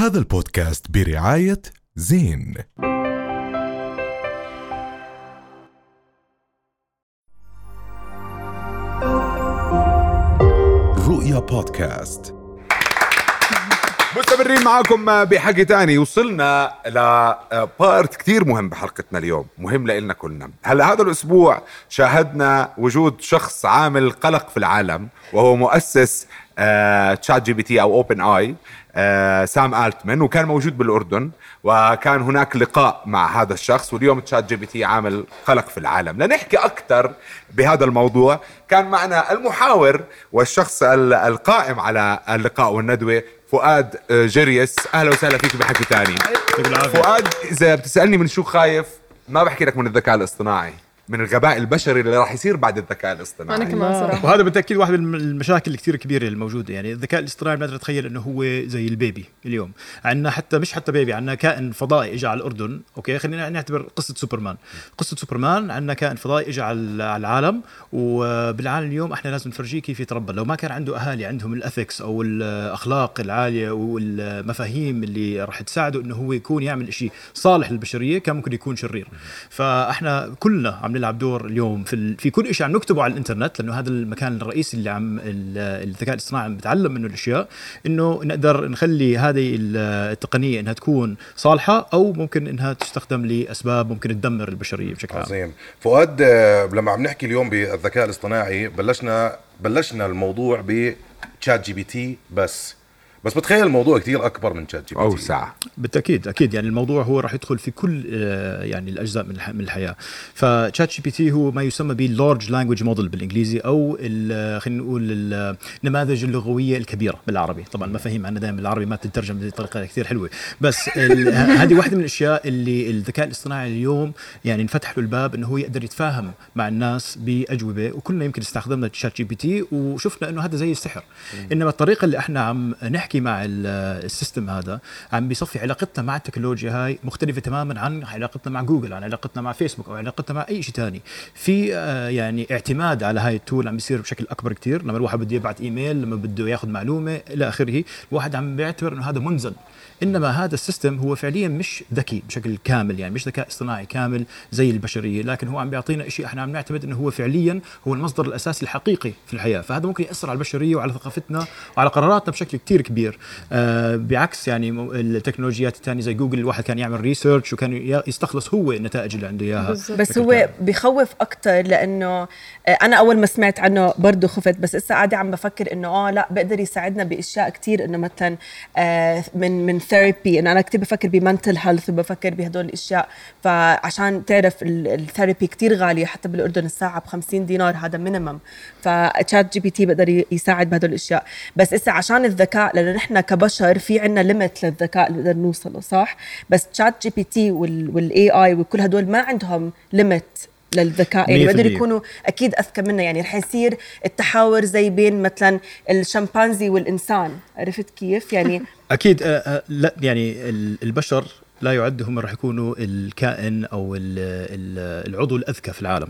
هذا البودكاست برعاية زين. رؤيا بودكاست. مستمرين معاكم بحكي تاني. وصلنا لبارت كتير مهم بحلقتنا اليوم. مهم لإلنا كلنا. هلا هذا الأسبوع شاهدنا وجود شخص عامل قلق في العالم وهو مؤسس تشات جي بي تي أو أوبن آي سام ألتمان وكان موجود بالأردن وكان هناك لقاء مع هذا الشخص واليوم ChatGPT عامل قلق في العالم. لنحكي أكثر بهذا الموضوع كان معنا المحاور والشخص القائم على اللقاء والندوة فؤاد جريس. أهلا وسهلا فيك بحكي تاني. فؤاد إذا بتسألني من شو خايف ما بحكي لك من الذكاء الاصطناعي. من الغباء البشري اللي راح يصير بعد الذكاء الاصطناعي. أنا كمان صراحة. وهذا بالتأكيد واحد من المشاكل الكثير كبيرة الموجودة. يعني الذكاء الاصطناعي بنقدر نتخيل إنه هو زي ال baby اليوم. عندنا حتى مش حتى baby عندنا كائن فضائي اجى على الأردن. okay خلينا نعتبر قصة سوبرمان. قصة سوبرمان عندنا كائن فضائي اجى على العالم. وبالعالم اليوم إحنا لازم نفرجيه كيف يتربى. لو ما كان عنده أهالي عندهم ال ethics أو الأخلاق العالية والمفاهيم اللي راح تساعده إنه هو يكون يعمل شيء صالح للبشرية كان ممكن يكون شرير. فإحنا كلنا عم نلعب دور اليوم في في كل شيء عم نكتبه على الإنترنت لأنه هذا المكان الرئيسي اللي عم الذكاء الاصطناعي عم بتعلم منه الأشياء إنه نقدر نخلي هذه التقنية إنها تكون صالحة أو ممكن إنها تستخدم لأسباب ممكن تدمر البشرية بشكل عام. عظيم. فؤاد آه، لما عم نحكي اليوم بالذكاء الاصطناعي بلشنا بلشنا الموضوع بتشات جي بي تي بس. بس بتخيل الموضوع كثير أكبر من شات جي بي تي. أوسع. بالتأكيد أكيد. يعني الموضوع هو راح يدخل في كل آه، يعني الأجزاء من من الحياة. فشات جي بي تي هو ما يسمى بال large language model بالإنجليزي أو خلينا نقول النماذج اللغويه الكبيرة بالعربي. طبعا المفاهيم عندنا دائما بالعربي ما بتترجم بطريقة كثير حلوة. بس هذه واحدة من الأشياء اللي الذكاء الاصطناعي اليوم يعني انفتح له الباب إنه هو يقدر يتفاهم مع الناس بأجوبة وكلنا يمكن استخدمنا شات جي بي تي وشفنا إنه هذا زي السحر. إنما الطريقة اللي إحنا عم نحكي نحكي مع ال system هذا عم بيصفي علاقتنا مع التكنولوجيا هاي مختلفة تماما عن علاقتنا مع جوجل عن علاقتنا مع فيسبوك أو علاقتنا مع أي شيء ثاني في آه، يعني اعتماد على هاي ال tool عم بيصير بشكل أكبر كثير لما الواحد بده يبعث إيميل لما بده ياخذ معلومة إلى آخره الواحد عم بيعتبر إنه هذا منزل. إنما هذا ال system هو فعليا مش ذكي بشكل كامل يعني مش ذكاء اصطناعي كامل زي البشرية لكن هو عم بيعطينا شيء إحنا عم نعتمد إنه هو فعليا هو المصدر الأساسي الحقيقي في الحياة. فهذا ممكن يأثر على البشرية وعلى ثقافتنا وعلى قراراتنا بشكل كثير كبير. آه بعكس يعني التكنولوجيات الثانية زي جوجل الواحد كان يعمل research وكان يستخلص هو النتائج اللي عنده إياها. بس هو بخوف أكثر لأنه آه، أنا أول ما سمعت عنه برضه خفت بس لسه قاعدة عم بفكر إنه آه لا بقدر يساعدنا بأشياء كثير إنه مثلا آه من من therapy إنه أنا كثير بفكر ب mental health وبفكر بهدول الأشياء. فعشان تعرف ال therapy كثير غالية حتى بالأردن الساعة ب 50 دينار هذا minimum فتشات جي بي تي بيقدر يساعد بهدول الأشياء. بس إسا عشان الذكاء لأنه نحن كبشر في عنا limit للذكاء اللي بنقدر نوصله صح؟ بس تشات جي بي تي وال AI وكل هدول ما عندهم limit للذكاء. يعني بيقدروا يكونوا أكيد أذكى منا يعني رح يصير التحاور زي بين مثلا الشمبانزي والإنسان. عرفت كيف؟ يعني أكيد آه، آه، لا يعني البشر لا يعد هم راح يكونوا الكائن أو العضو الأذكى في العالم.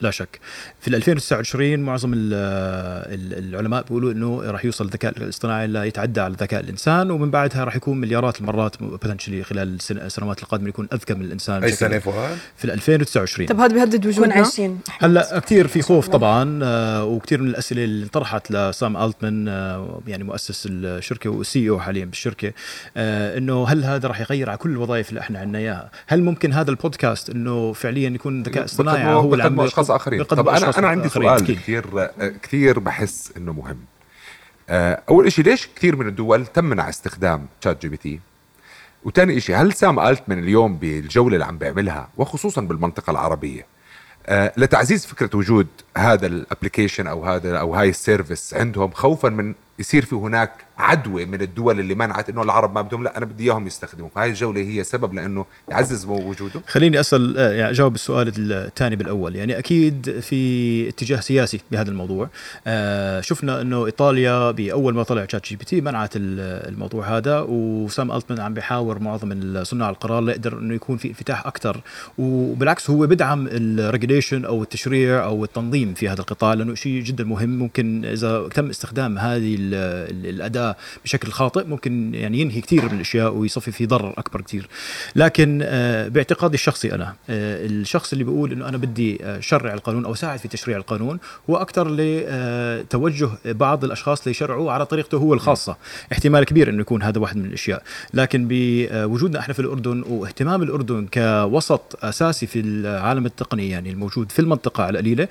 لا شك. في 2029 معظم العلماء بيقولوا إنه راح يوصل الذكاء الاصطناعي لا يتعدى على ذكاء الإنسان ومن بعدها راح يكون مليارات المرات بوتنشلي خلال السنوات القادمة يكون أذكى من الإنسان أي سنة فؤاد؟ في 2029 طب هذا بيهدد وجودنا؟ عايشين. هلأ كثير في خوف طبعا آه، وكثير من الأسئلة اللي انطرحت لسام ألتمان آه، يعني مؤسس الشركة والسي أو حاليا بالشركة آه، إنه هل هذا راح يغير على كل الوظائف اللي إحنا عندنا إياها؟ هل ممكن هذا البودكاست إنه فعليا يكون ذكاء اصطناعي هو اللي عم أشخاص آخرين. طب أنا أنا عندي سؤال كثير كثير بحس إنه مهم. آه، أول شيء ليش كثير من الدول تمنع استخدام تشات جي بي تي؟ وثاني شيء هل سام ألتمان اليوم بالجولة اللي عم بيعملها وخصوصا بالمنطقة العربية آه، لتعزيز فكرة وجود هذا ال application أو هذا أو هاي ال service عندهم خوفا من يصير في هناك عدوى من الدول اللي منعت إنه العرب ما بدهم لا أنا بدي إياهم يستخدموا فهي الجولة هي سبب لأنه يعزز وجوده. خليني أسأل آه، يعني أجاوب السؤال الثاني بالأول. يعني أكيد في اتجاه سياسي بهذا الموضوع. آه شفنا إنه إيطاليا بأول ما طلع شات جي بي تي منعت الموضوع هذا وسام ألتمان عم بيحاور معظم صناع القرار ليقدر إنه يكون في انفتاح أكثر. وبالعكس هو بدعم ال regulation أو التشريع أو التنظيم في هذا القطاع لأنه شيء جدا مهم. ممكن إذا تم استخدام هذه ال ال الاداه بشكل خاطئ ممكن يعني ينهي كثير من الأشياء ويصفي في ضرر أكبر كثير. لكن آه، باعتقادي الشخصي أنا آه، الشخص اللي بيقول إنه أنا بدي آه، شرع القانون أو أساعد في تشريع القانون هو أكثر لتوجه بعض الأشخاص اللي يشرعوا على طريقته هو الخاصة. احتمال كبير إنه يكون هذا واحد من الأشياء. لكن بوجودنا إحنا في الأردن واهتمام الأردن كوسط أساسي في العالم التقني يعني الموجود في المنطقة على القليلة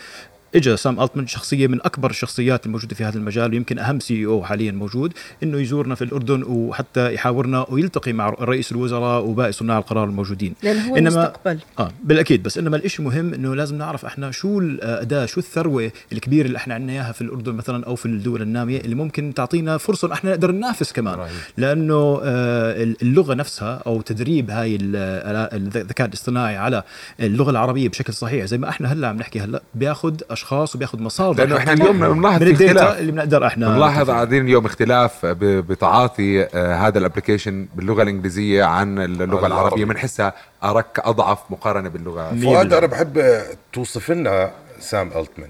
اجى سام التمان شخصية من أكبر الشخصيات الموجودة في هذا المجال ويمكن أهم سي أو حاليا موجود إنه يزورنا في الأردن وحتى يحاورنا ويلتقي مع رئيس الوزراء وباقي صناع القرار الموجودين. لأن هو إنما المستقبل. آه بالأكيد بس إنما الشيء مهم إنه لازم نعرف إحنا شو الاداه شو الثروة الكبيرة اللي إحنا عندنا إياها في الأردن مثلا أو في الدول النامية اللي ممكن تعطينا فرصة إحنا نقدر ننافس كمان. رهيب. لأنه آه، اللغة نفسها أو تدريب هاي ال- الذكاء الاصطناعي على اللغة العربية بشكل صحيح زي ما إحنا هلأ عم نحكي هلأ بياخذ اشخاص وبياخذ مصادر لأنه إحنا اليوم بنلاحظ من في الداتا اختلاف اللي بنقدر إحنا بنلاحظ. قاعدين اليوم اختلاف ب- بتعاطي آه، هذا ال application باللغة الإنجليزية عن اللغة العربي. العربية بنحسها ارك أضعف مقارنة باللغة فؤاد. أنا بحب توصف لنا سام ألتمان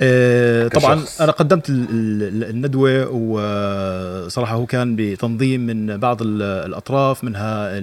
طبعا كشخص. أنا قدمت ال- ال- الندوة وصراحة هو كان بتنظيم من بعض ال- الأطراف منها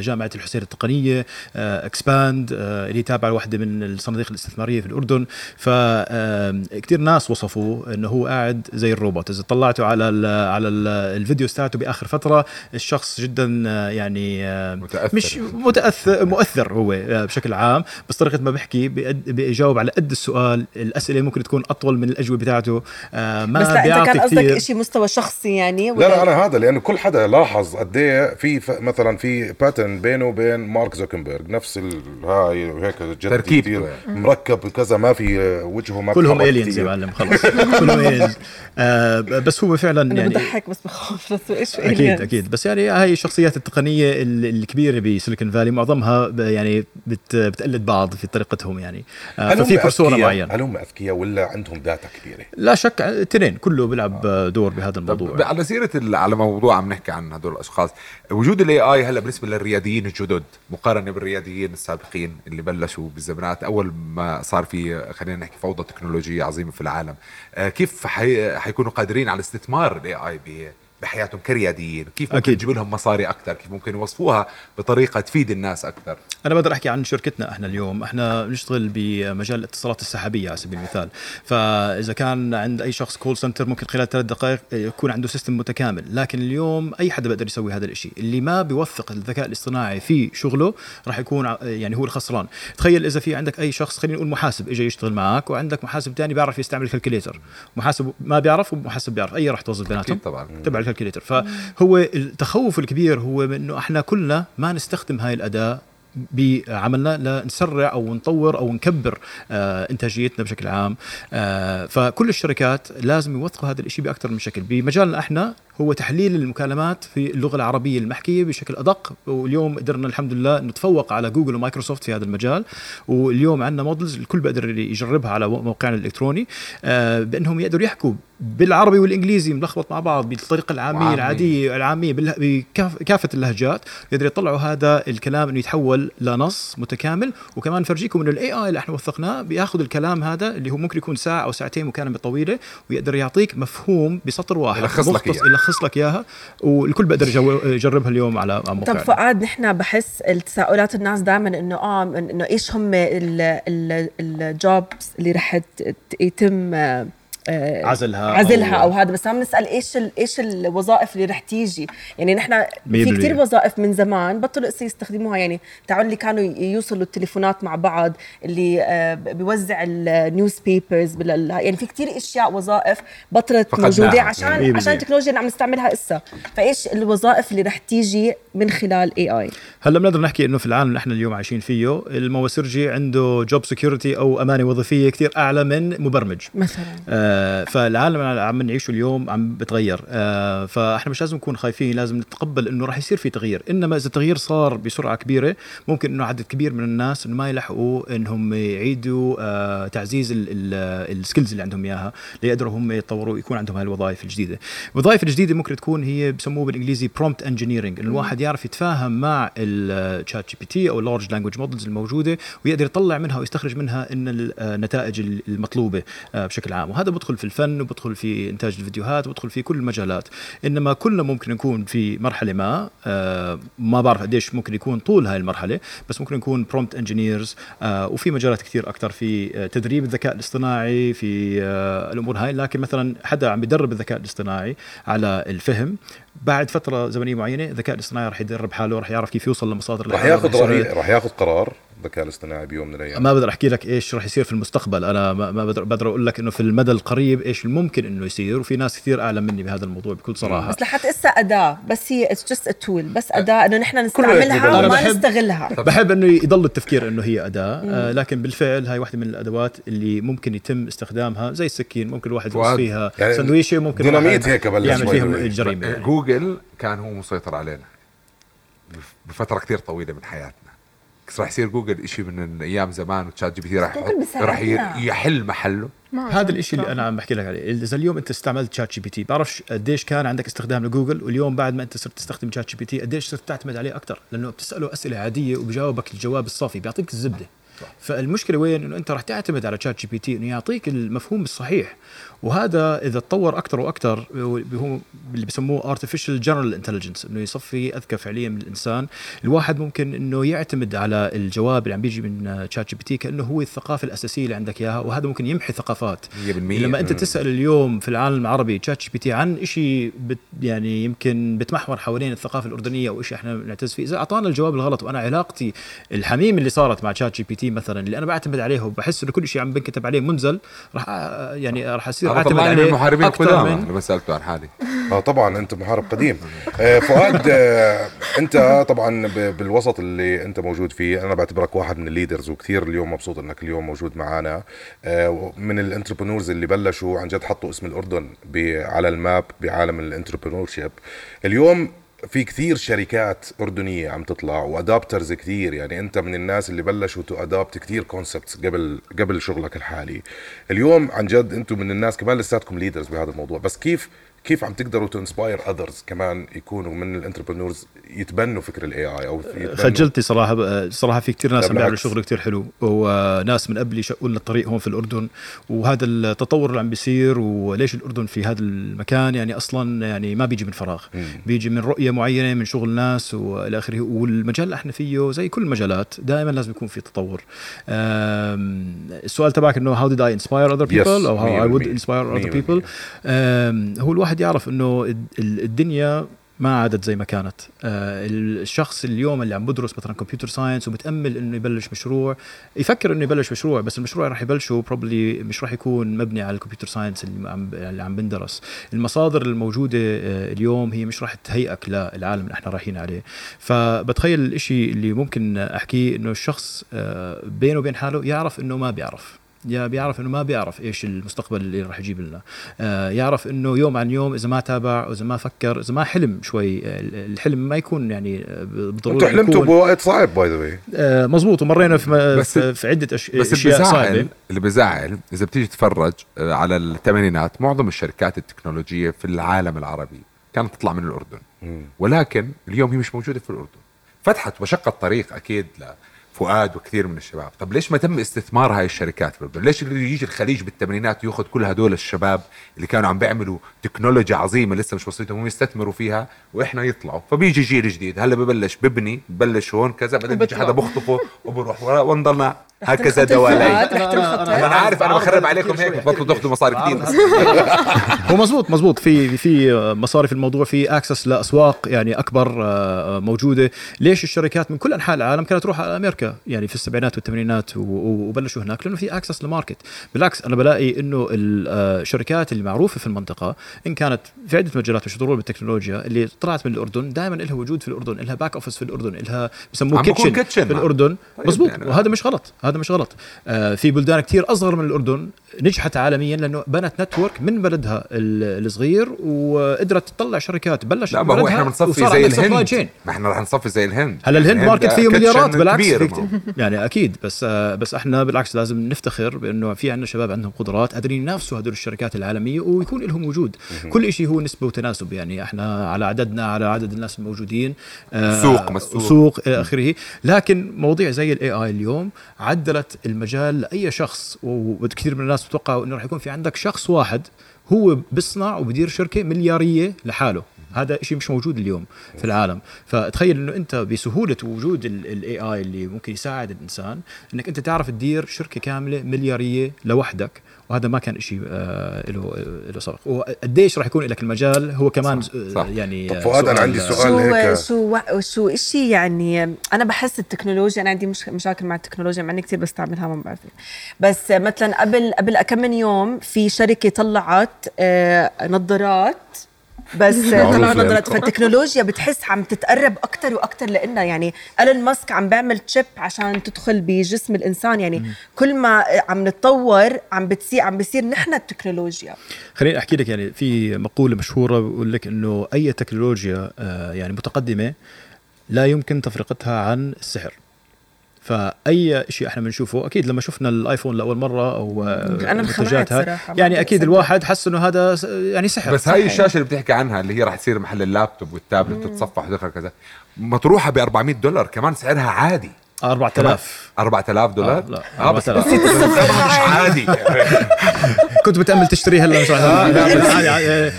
جامعة الحسين التقنية اكسباند اللي تابعة لواحدة من الصناديق الاستثمارية في الأردن فكثير ناس وصفوا إنه هو قاعد زي الروبوت إذا طلعتوا على ال على ال الفيديو تاعته بآخر فترة الشخص جدا آه، يعني آه، متأثر. مش متأثر مؤثر هو آه، بشكل عام بس طريقة ما بحكي بيجاوب على قد السؤال الأسئلة ممكن تكون أطول من الأجوبة بتاعته. آه، ما بس لا أنت كان قصدك. شيء مستوى شخصي يعني لا لا أنا هذا لأنه كل حدا لاحظ قد إيه في ف- مثلا في pattern بينه وبين مارك زوكنبرج نفس ال- هاي وهيك كتير. يعني. مركب كذا ما في وجهه ما كلهم aliens يا. معلم خلص كلهم aliens آه بس هو فعلا أنا يعني بضحك بس بخاف. بس إيش أكيد أكيد. بس يعني هاي الشخصيات التقنية ال- الكبيرة بسيليكون فالي معظمها يعني بت بتقلد بعض في طريقتهم يعني. آه ففي persona؟ معين هل هم أذكياء؟ ولا عندهم data كبيرة؟ لا شك التنتين كله بيلعب دور بهذا الموضوع طب على سيرة على موضوع عم نحكي عن هدول الأشخاص وجود ال AI هلا بالنسبة للرياديين الجدد مقارنة بالرياديين السابقين اللي بلشوا بالزمانات أول ما صار في خلينا نحكي فوضى تكنولوجية عظيمة في العالم آه، كيف حي... حيكونوا قادرين على استثمار ال AI بحياتهم كرياديين كيف ممكن أكيد. تجيب لهم مصاري أكثر؟ كيف ممكن يوظفوها بطريقة تفيد الناس أكثر؟ أنا بقدر أحكي عن شركتنا إحنا اليوم. إحنا بنشتغل بمجال الاتصالات السحابية على سبيل المثال. فإذا كان عند أي شخص call center ممكن خلال ثلاث دقائق يكون عنده system متكامل. لكن اليوم أي حدا بيقدر يسوي هذا الشيء اللي ما بيوظف الذكاء الاصطناعي في شغله راح يكون يعني هو الخسران. تخيل إذا في عندك أي شخص خلينا نقول محاسب اجى يشتغل معك وعندك محاسب ثاني بيعرف يستعمل ال calculator محاسب ما بيعرف ومحاسب بيعرف. أي راح توظف بيناتهم. طبعا. تبع ال calculator فهو التخوف الكبير هو انه إحنا كلنا ما نستخدم هاي الأداة بعملنا لنسرع أو نطور أو نكبر آه إنتاجيتنا بشكل عام. آه فكل الشركات لازم يوثقوا هذا الشيء بأكثر من شكل. بمجالنا إحنا هو تحليل المكالمات في اللغة العربية المحكية بشكل أدق. واليوم قدرنا الحمد لله نتفوق على جوجل ومايكروسوفت في هذا المجال. واليوم عندنا models الكل بيقدر يجربها على موقعنا الإلكتروني آه بأنهم يقدروا يحكوا بالعربي والإنجليزي ملخبط مع بعض بالطريقة العامية وعامية. العادية العامية بكافه اللهجات يقدر يطلعوا هذا الكلام إنه يتحول لنص متكامل وكمان نفرجيكم إنه ال AI اللي إحنا وثقناه بياخذ الكلام هذا اللي هو ممكن يكون ساعة أو ساعتين مكالمه طويله ويقدر يعطيك مفهوم بسطر واحد يلخص لك إياه. يلخص لك إياها والكل بيقدر يجو- يجربها اليوم على على طب فؤاد نحن بحس التساؤلات الناس دائما إنه آه إنه إيش هم ال jobs اللي رح ت- يتم آه، آه، عزلها عزلها أو- أو, هذا بس عم نسأل إيش ال- إيش الوظائف اللي رح تيجي يعني نحن في. كثير وظائف من زمان بطلوا هسه يستخدموها يعني تعالوا اللي كانوا يوصلوا التليفونات مع بعض اللي آه، بيوزع ال newspapers يعني في كثير أشياء وظائف بطلت. موجودة مية عشان. عشان التكنولوجيا اللي عم نستعملها هسه فإيش الوظائف اللي رح تيجي من خلال AI هلا بنقدر نحكي إنه في العالم اللي إحنا اليوم عايشين فيه المواسرجي عنده job security أو أمانة وظيفية كثير أعلى من مبرمج مثلا آه فالعالم اللي عم نعيشه اليوم عم بتغير. آه فاحنا مش لازم نكون خايفين لازم نتقبل إنه راح يصير في تغيير. إنما إذا التغيير صار بسرعة كبيرة ممكن إنه عدد كبير من الناس إنه ما يلحقوا إنهم يعيدوا آه تعزيز ال skills اللي عندهم إياها ليقدروا هم يتطوروا يكون عندهم هاي الوظائف الجديدة. الوظائف الجديدة ممكن تكون هي بسموه بالإنجليزي prompt engineering الواحد يعرف يتفاهم مع الشات جي بي تي أو ال large language models الموجودة ويقدر يطلع منها ويستخرج منها إن النتائج المطلوبة آه، بشكل عام. وهذا بدخل في الفن وبدخل في إنتاج الفيديوهات وبدخل في كل المجالات. إنما كلنا ممكن نكون في مرحلة ما آه، ما بعرف قديش ممكن يكون طول هاي المرحلة بس ممكن نكون prompt engineers وفي مجالات كثير أكثر في آه، تدريب الذكاء الاصطناعي في آه، الأمور هاي. لكن مثلا حدا عم يدرب الذكاء الاصطناعي على الفهم بعد فترة زمنية معينة الذكاء الاصطناعي رح يدرب حاله رح يعرف كيف يوصل لمصادر رح ياخذ رح ياخذ قرار. الذكاء الاصطناعي بيوم من الأيام. ما بقدر أحكي لك إيش رح يصير في المستقبل. أنا ما ما بقدر بقدر أقول لك إنه في المدى القريب إيش الممكن إنه يصير وفي ناس كثير أعلم مني بهذا الموضوع بكل صراحة. بس لحتى إسا أداة بس هي it's just a tool بس أداة إنه نحن نستعملها. وما بحب- نستغلها. بحب إنه يضل التفكير إنه هي أداة. آه لكن بالفعل هاي واحدة من الأدوات اللي ممكن يتم استخدامها زي السكين ممكن الواحد يقص فيها. يعني سندويشة ممكن ديناميت هيك بلش يعمل فيها. الجريمة. يعني. جوجل كان هو مسيطر علينا بف- بفترة كثير طويلة من حياتنا. راح يصير جوجل شيء من أيام زمان وتشات جي بي تي راح راح. يحل محله. هذا الشيء اللي أنا عم بحكي لك عليه. إذا اليوم أنت استعملت شات جي بي تي بعرفش قديش كان عندك استخدام لجوجل واليوم بعد ما أنت صرت تستخدم شات جي بي تي قديش صرت تعتمد عليه أكثر لأنه بتسأله أسئلة عادية وبجاوبك الجواب الصافي بيعطيك الزبدة. فالمشكلة وين؟ إنه أنت راح تعتمد على شات جي بي تي إنه يعطيك المفهوم الصحيح. وهذا إذا تطور أكثر وأكثر هو اللي بسموه artificial general intelligence إنه يصفي اذكى فعليا من الإنسان. الواحد ممكن إنه يعتمد على الجواب اللي عم بيجي من شات جي بي تي كأنه هو الثقافة الأساسية اللي عندك إياها وهذا ممكن يمحي ثقافات. 100% لما أنت تسأل اليوم في العالم العربي تشات جي بي تي عن شيء بت يعني يمكن بتمحور حوالين الثقافة الأردنية أو شيء إحنا بنعتز فيه إذا أعطانا الجواب الغلط وأنا علاقتي الحميم اللي صارت مع تشات جي بي تي مثلا اللي أنا بعتمد عليه وبحس إنه كل شيء عم بنكتب عليه منزل راح يعني راح أصير أنا أعتمد طلعني من عليه المحاربين القدامى من لما سألته عن حالي. آه طبعا أنت محارب قديم. آه فؤاد آه أنت طبعا بالوسط اللي أنت موجود فيه أنا بعتبرك واحد من ال leaders وكثير اليوم مبسوط إنك اليوم موجود معنا آه من ال entrepreneurs اللي بلشوا عن جد حطوا اسم الأردن على ال map بعالم ال entrepreneur اليوم في كثير شركات أردنية عم تطلع و adapters كثير. يعني أنت من الناس اللي بلشوا to adapt كثير concepts قبل قبل شغلك الحالي. اليوم عن جد أنتم من الناس كمان لساتكم leaders بهذا الموضوع. بس كيف كيف عم تقدروا ت inspire others كمان يكونوا من ال entrepreneurs يتبنوا فكر ال AI أو خجلتي صراحة صراحة في كثير ناس عم بيعملوا. شغل كثير حلو وناس من قبلي شقوا لنا الطريق هون في الأردن وهذا التطور اللي عم بيصير وليش الأردن في هذا المكان يعني أصلا يعني ما بيجي من فراغ بيجي من رؤية معينة من شغل ناس وإلى آخره والمجال اللي إحنا فيه زي كل المجالات دائما لازم يكون في تطور السؤال تبعك إنه did I inspire other people Yes, أو 100%. inspire other 100%. people أم، هو الواحد يعرف إنه الد- الدنيا ما عادت زي ما كانت. آه الشخص اليوم اللي عم بدرس مثلا computer science ومتأمل إنه يبلش مشروع يفكر إنه يبلش مشروع بس المشروع راح يبلشه probably مش راح يكون مبني على ال computer science اللي عم اللي عم بندرس. المصادر الموجودة آه اليوم هي مش راح تهيئك للعالم اللي إحنا رايحين عليه. فبتخيل الإشي اللي ممكن أحكيه إنه الشخص آه بينه وبين حاله يعرف إنه ما بيعرف. بيعرف إنه ما بيعرف إيش المستقبل اللي راح يجيب لنا. آه يعرف إنه يوم عن يوم إذا ما تابع وإذا ما فكر إذا ما حلم شوي الحلم ما يكون يعني آه، بالضروره أنتوا حلمتوا يكون- بوقت صعب by the way مزبوط ومرينا في, بس- في, عدة أش... بس أشياء اللي صعبة. بزعل اللي بزعل إذا بتيجي تتفرج آه، على الثمانينات معظم الشركات التكنولوجية في العالم العربي كانت تطلع من الأردن. ولكن اليوم هي مش موجودة في الأردن. فتحت وشقت طريق أكيد لفؤاد وكثير من الشباب. طب ليش ما تم استثمار هاي الشركات في الاردن ليش اللي يجي الخليج بالثمانينات ياخذ كل هدول الشباب اللي كانوا عم بيعملوا تكنولوجيا عظيمة لسه مش وصلتهم هم يستثمروا فيها وإحنا يطلعوا؟ فبيجي جيل جديد هلا ببلش ببني ببلش هون كذا بعدين بيجي حدا بخطفه وبروح ونضلنا هكذا دوالي. تنخطف. أنا عارف أنا بخرب عليكم هيك. بطلوا تاخذوا مصاري كثير هو مزبوط مزبوط. في في مصاري في الموضوع في access لأسواق يعني أكبر آه، موجودة. ليش الشركات من كل أنحاء العالم كانت تروح على أمريكا؟ يعني في السبعينات والثمانينات و- و- وبلشوا هناك لأنه في access ل market بالعكس أنا بلاقي إنه الشركات اللي معروفه في المنطقة إن كانت في عدة مجالات مش ضروري بالتكنولوجيا اللي طلعت من الأردن دائما لها وجود في الأردن لها back office في الأردن لها بسموه kitchen في. الأردن. طيب مزبوط. يعني- وهذا مش غلط. هذا مش غلط. آه، في بلدان كتير أصغر من الأردن نجحت عالميا لأنه بنت network من بلدها ال- الصغير وقدرت تطلع شركات بلشت لا ما هو إحنا بنصفي زي الهند. ما إحنا رح نصفي زي الهند. هلا الهند market فيه كتشن مليارات بالعكس. يعني أكيد بس آه، بس إحنا بالعكس لازم نفتخر بأنه في عندنا شباب عندهم قدرات قادرين ينافسوا هدول الشركات العالمية ويكون لهم وجود. كل شيء هو نسبة وتناسب. يعني إحنا على عددنا على عدد الناس الموجودين آه، سوق مسوق. سوق إلى آخره. لكن مواضيع زي ال AI اليوم عدلت المجال لأي شخص وكثير من الناس بتوقعوا إنه راح يكون في عندك شخص واحد هو بيصنع وبدير شركة مليارية لحاله. هذا شيء مش موجود اليوم في العالم فتخيل إنه أنت بسهولة وجود ال AI اللي ممكن يساعد الإنسان إنك أنت تعرف تدير شركة كاملة مليارية لوحدك وهذا ما كان شيء آه له له سبق وقديش راح يكون لك المجال هو كمان صح، آه، صح. يعني طب آه، فؤاد، أنا عندي سؤال. هيك. شو شو شو شيء يعني أنا بحس التكنولوجيا أنا عندي مش مشاكل مع التكنولوجيا مع إني كثير بستعملها ما بعرف بس مثلا قبل قبل كم من يوم في شركة طلعت آه، نظارات بس طلعوا نظارات يعني. فالتكنولوجيا بتحس عم تتقرب أكثر وأكثر لنا يعني إيلون ماسك عم بيعمل تشيب عشان تدخل بجسم الإنسان. يعني كل ما عم نتطور عم بتصير عم بصير نحن التكنولوجيا. خليني أحكي لك يعني في مقولة مشهورة بيقول لك إنه أي تكنولوجيا آه، يعني متقدمة لا يمكن تفرقتها عن السحر. فأي شيء إحنا بنشوفه أكيد لما شفنا الآيفون لأول مرة أو آه، المنتجات هاي، يعني أكيد. الواحد حس إنه هذا يعني سحر. بس هاي الشاشة اللي بتحكي عنها اللي هي رح تصير محل اللابتوب والتابلت تتصفح وتدخل كذا مطروحة ب 400 دولار كمان سعرها عادي. 4000 4000 دولار؟ آه، لا، آه بس 4000. استخدامها مش عادي. كنت بتأمل تشتري هلا مش لا، لا، عادي،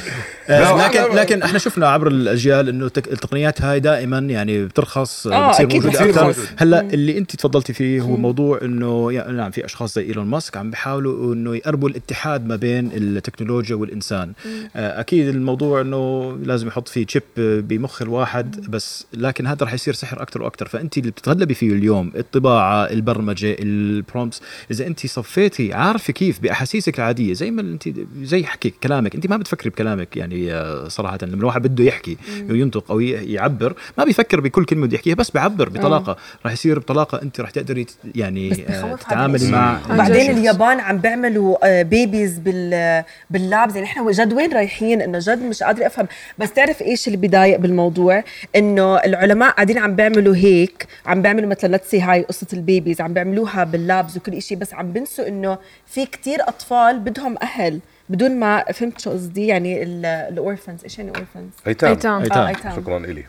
لكن لا،. لكن إحنا شفنا عبر الأجيال إنه التقنيات هاي دائما يعني بترخص آه، بتصير موجودة أكثر. هلأ اللي أنت تفضلتي فيه هو موضوع إنه يعني نعم في أشخاص زي إيلون ماسك عم بيحاولوا إنه يقربوا الاتحاد ما بين التكنولوجيا والإنسان. آه، أكيد الموضوع إنه لازم يحط فيه chip بمخ الواحد بس لكن هذا رح يصير سحر أكثر وأكثر. فأنت اللي بتتغلبي فيه اليوم الطباعة البرمجة ال prompts إذا أنت صفيتي عارفة كيف بأحاسيسك العادية زي ما أنت زي حكي كلامك أنت ما بتفكري بكلامك يعني آه، صراحة لما الواحد بده يحكي وينطق أو يعبر ما بيفكر بكل كلمة بده يحكيها بس بيعبر بطلاقة. رح يصير بطلاقة أنت رح تقدري يعني آه، تتعاملي. مع وبعدين شخص. اليابان عم بيعملوا آه، babies بال بال labs يعني إحنا جد وين رايحين؟ إنه جد مش قادرة أفهم. بس تعرف إيش اللي بضايق بالموضوع؟ إنه العلماء قاعدين عم بيعملوا هيك عم بيعملوا مثلا let's say هاي قصة ال babies عم بيعملوها بال labs وكل شيء بس عم بنسوا إنه في كتير أطفال بدهم أهل. بدون ما فهمت شو قصدي يعني ال orphans إيش يعني orphans أيتام. أيتام. أيتام. آه أيتام. شكرا إلي.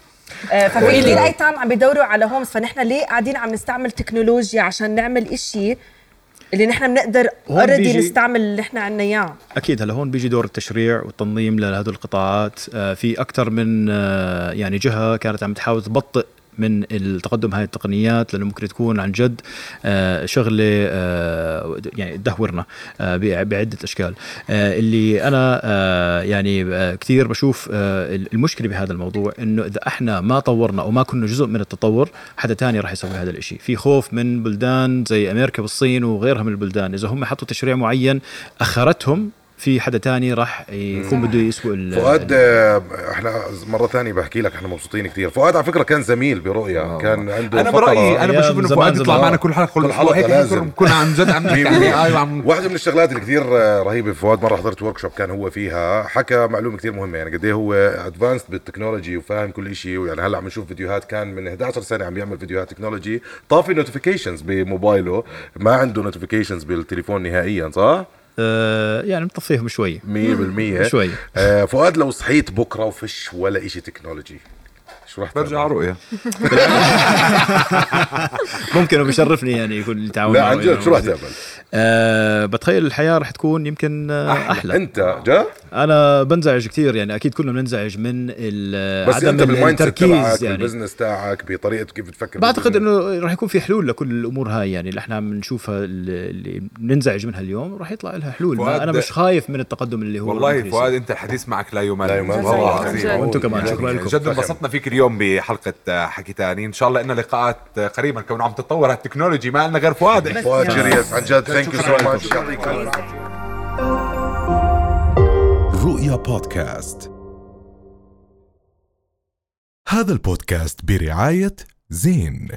آه، ففي كثير أيتام عم بيدوروا على homes فنحن ليه قاعدين عم نستعمل تكنولوجيا عشان نعمل إشي اللي نحن بنقدر already نستعمل اللي نحن عنا إياه؟ أكيد. هلا هون بيجي دور التشريع والتنظيم لهدول القطاعات. آه، في أكثر من آه، يعني جهة كانت عم تحاول تبطئ من التقدم هاي التقنيات لأنه ممكن تكون عن جد آه، شغلة آه، يعني تدهورنا آه، بع- بعدة أشكال. اللي أنا يعني كثير بشوف المشكلة بهذا الموضوع إنه إذا إحنا ما طورنا أو ما كنا جزء من التطور حدا تاني راح يسوي هذا الشيء في خوف من بلدان زي أمريكا والصين وغيرها من البلدان. إذا هم حطوا تشريع معين أخرتهم في حدا تاني راح يكون بده يسوق ال- فؤاد آه، إحنا مرة ثانية بحكي لك إحنا مبسوطين كثير فؤاد على فكرة كان زميل برؤيا كان عنده أنا. برأيي أنا بشوف إنه فؤاد يطلع. معنا كل حلقة كل هيك لازم. كنا عن جد عم نحكي وعم واحدة من الشغلات اللي كثير آه، رهيبة في فؤاد مرة حضرت workshop كان هو فيها حكى معلومة كثير مهمة يعني قد إيه هو advanced بال technology وفاهم كل شيء ويعني هلأ عم نشوف فيديوهات كان من 11 سنة عم يعمل فيديوهات تكنولوجي طافي notifications بموبايله ما عنده notifications بالتليفون نهائيا صح؟ آه يعني مطفيهم شوي 100% شوي. آه فؤاد لو صحيت بكرة وفش ولا شيء technology شو رح برجع؟ رؤيا ممكن وبشرفني يعني يكون التعاون لا معه عن جد شو رح تعمل؟ آه بتخيل الحياة رح تكون يمكن آه أحلى. أحلى, أنت جا؟ أنا بنزعج كثير يعني أكيد كلنا بننزعج من ال- بس عدم انت التركيز يعني بال business تاعك بطريقة كيف تفكر بعتقد. إنه راح يكون في حلول لكل الأمور هاي يعني اللي إحنا عم نشوفها اللي اللي بننزعج منها اليوم راح يطلع لها حلول أنا مش خايف من التقدم اللي هو والله. فؤاد أنت الحديث معك لا يمل لا يمل. والله. وأنتم كمان شكرا لكم جد انبسطنا فيك اليوم بحلقة حكي تاني إن شاء الله لنا لقاءات قريبا كونه عم تتطور ال technology ما لنا غير فؤاد فؤاد. جريس عن جد thank you so much يعطيك العافية. بودكاست. هذا البودكاست برعاية زين.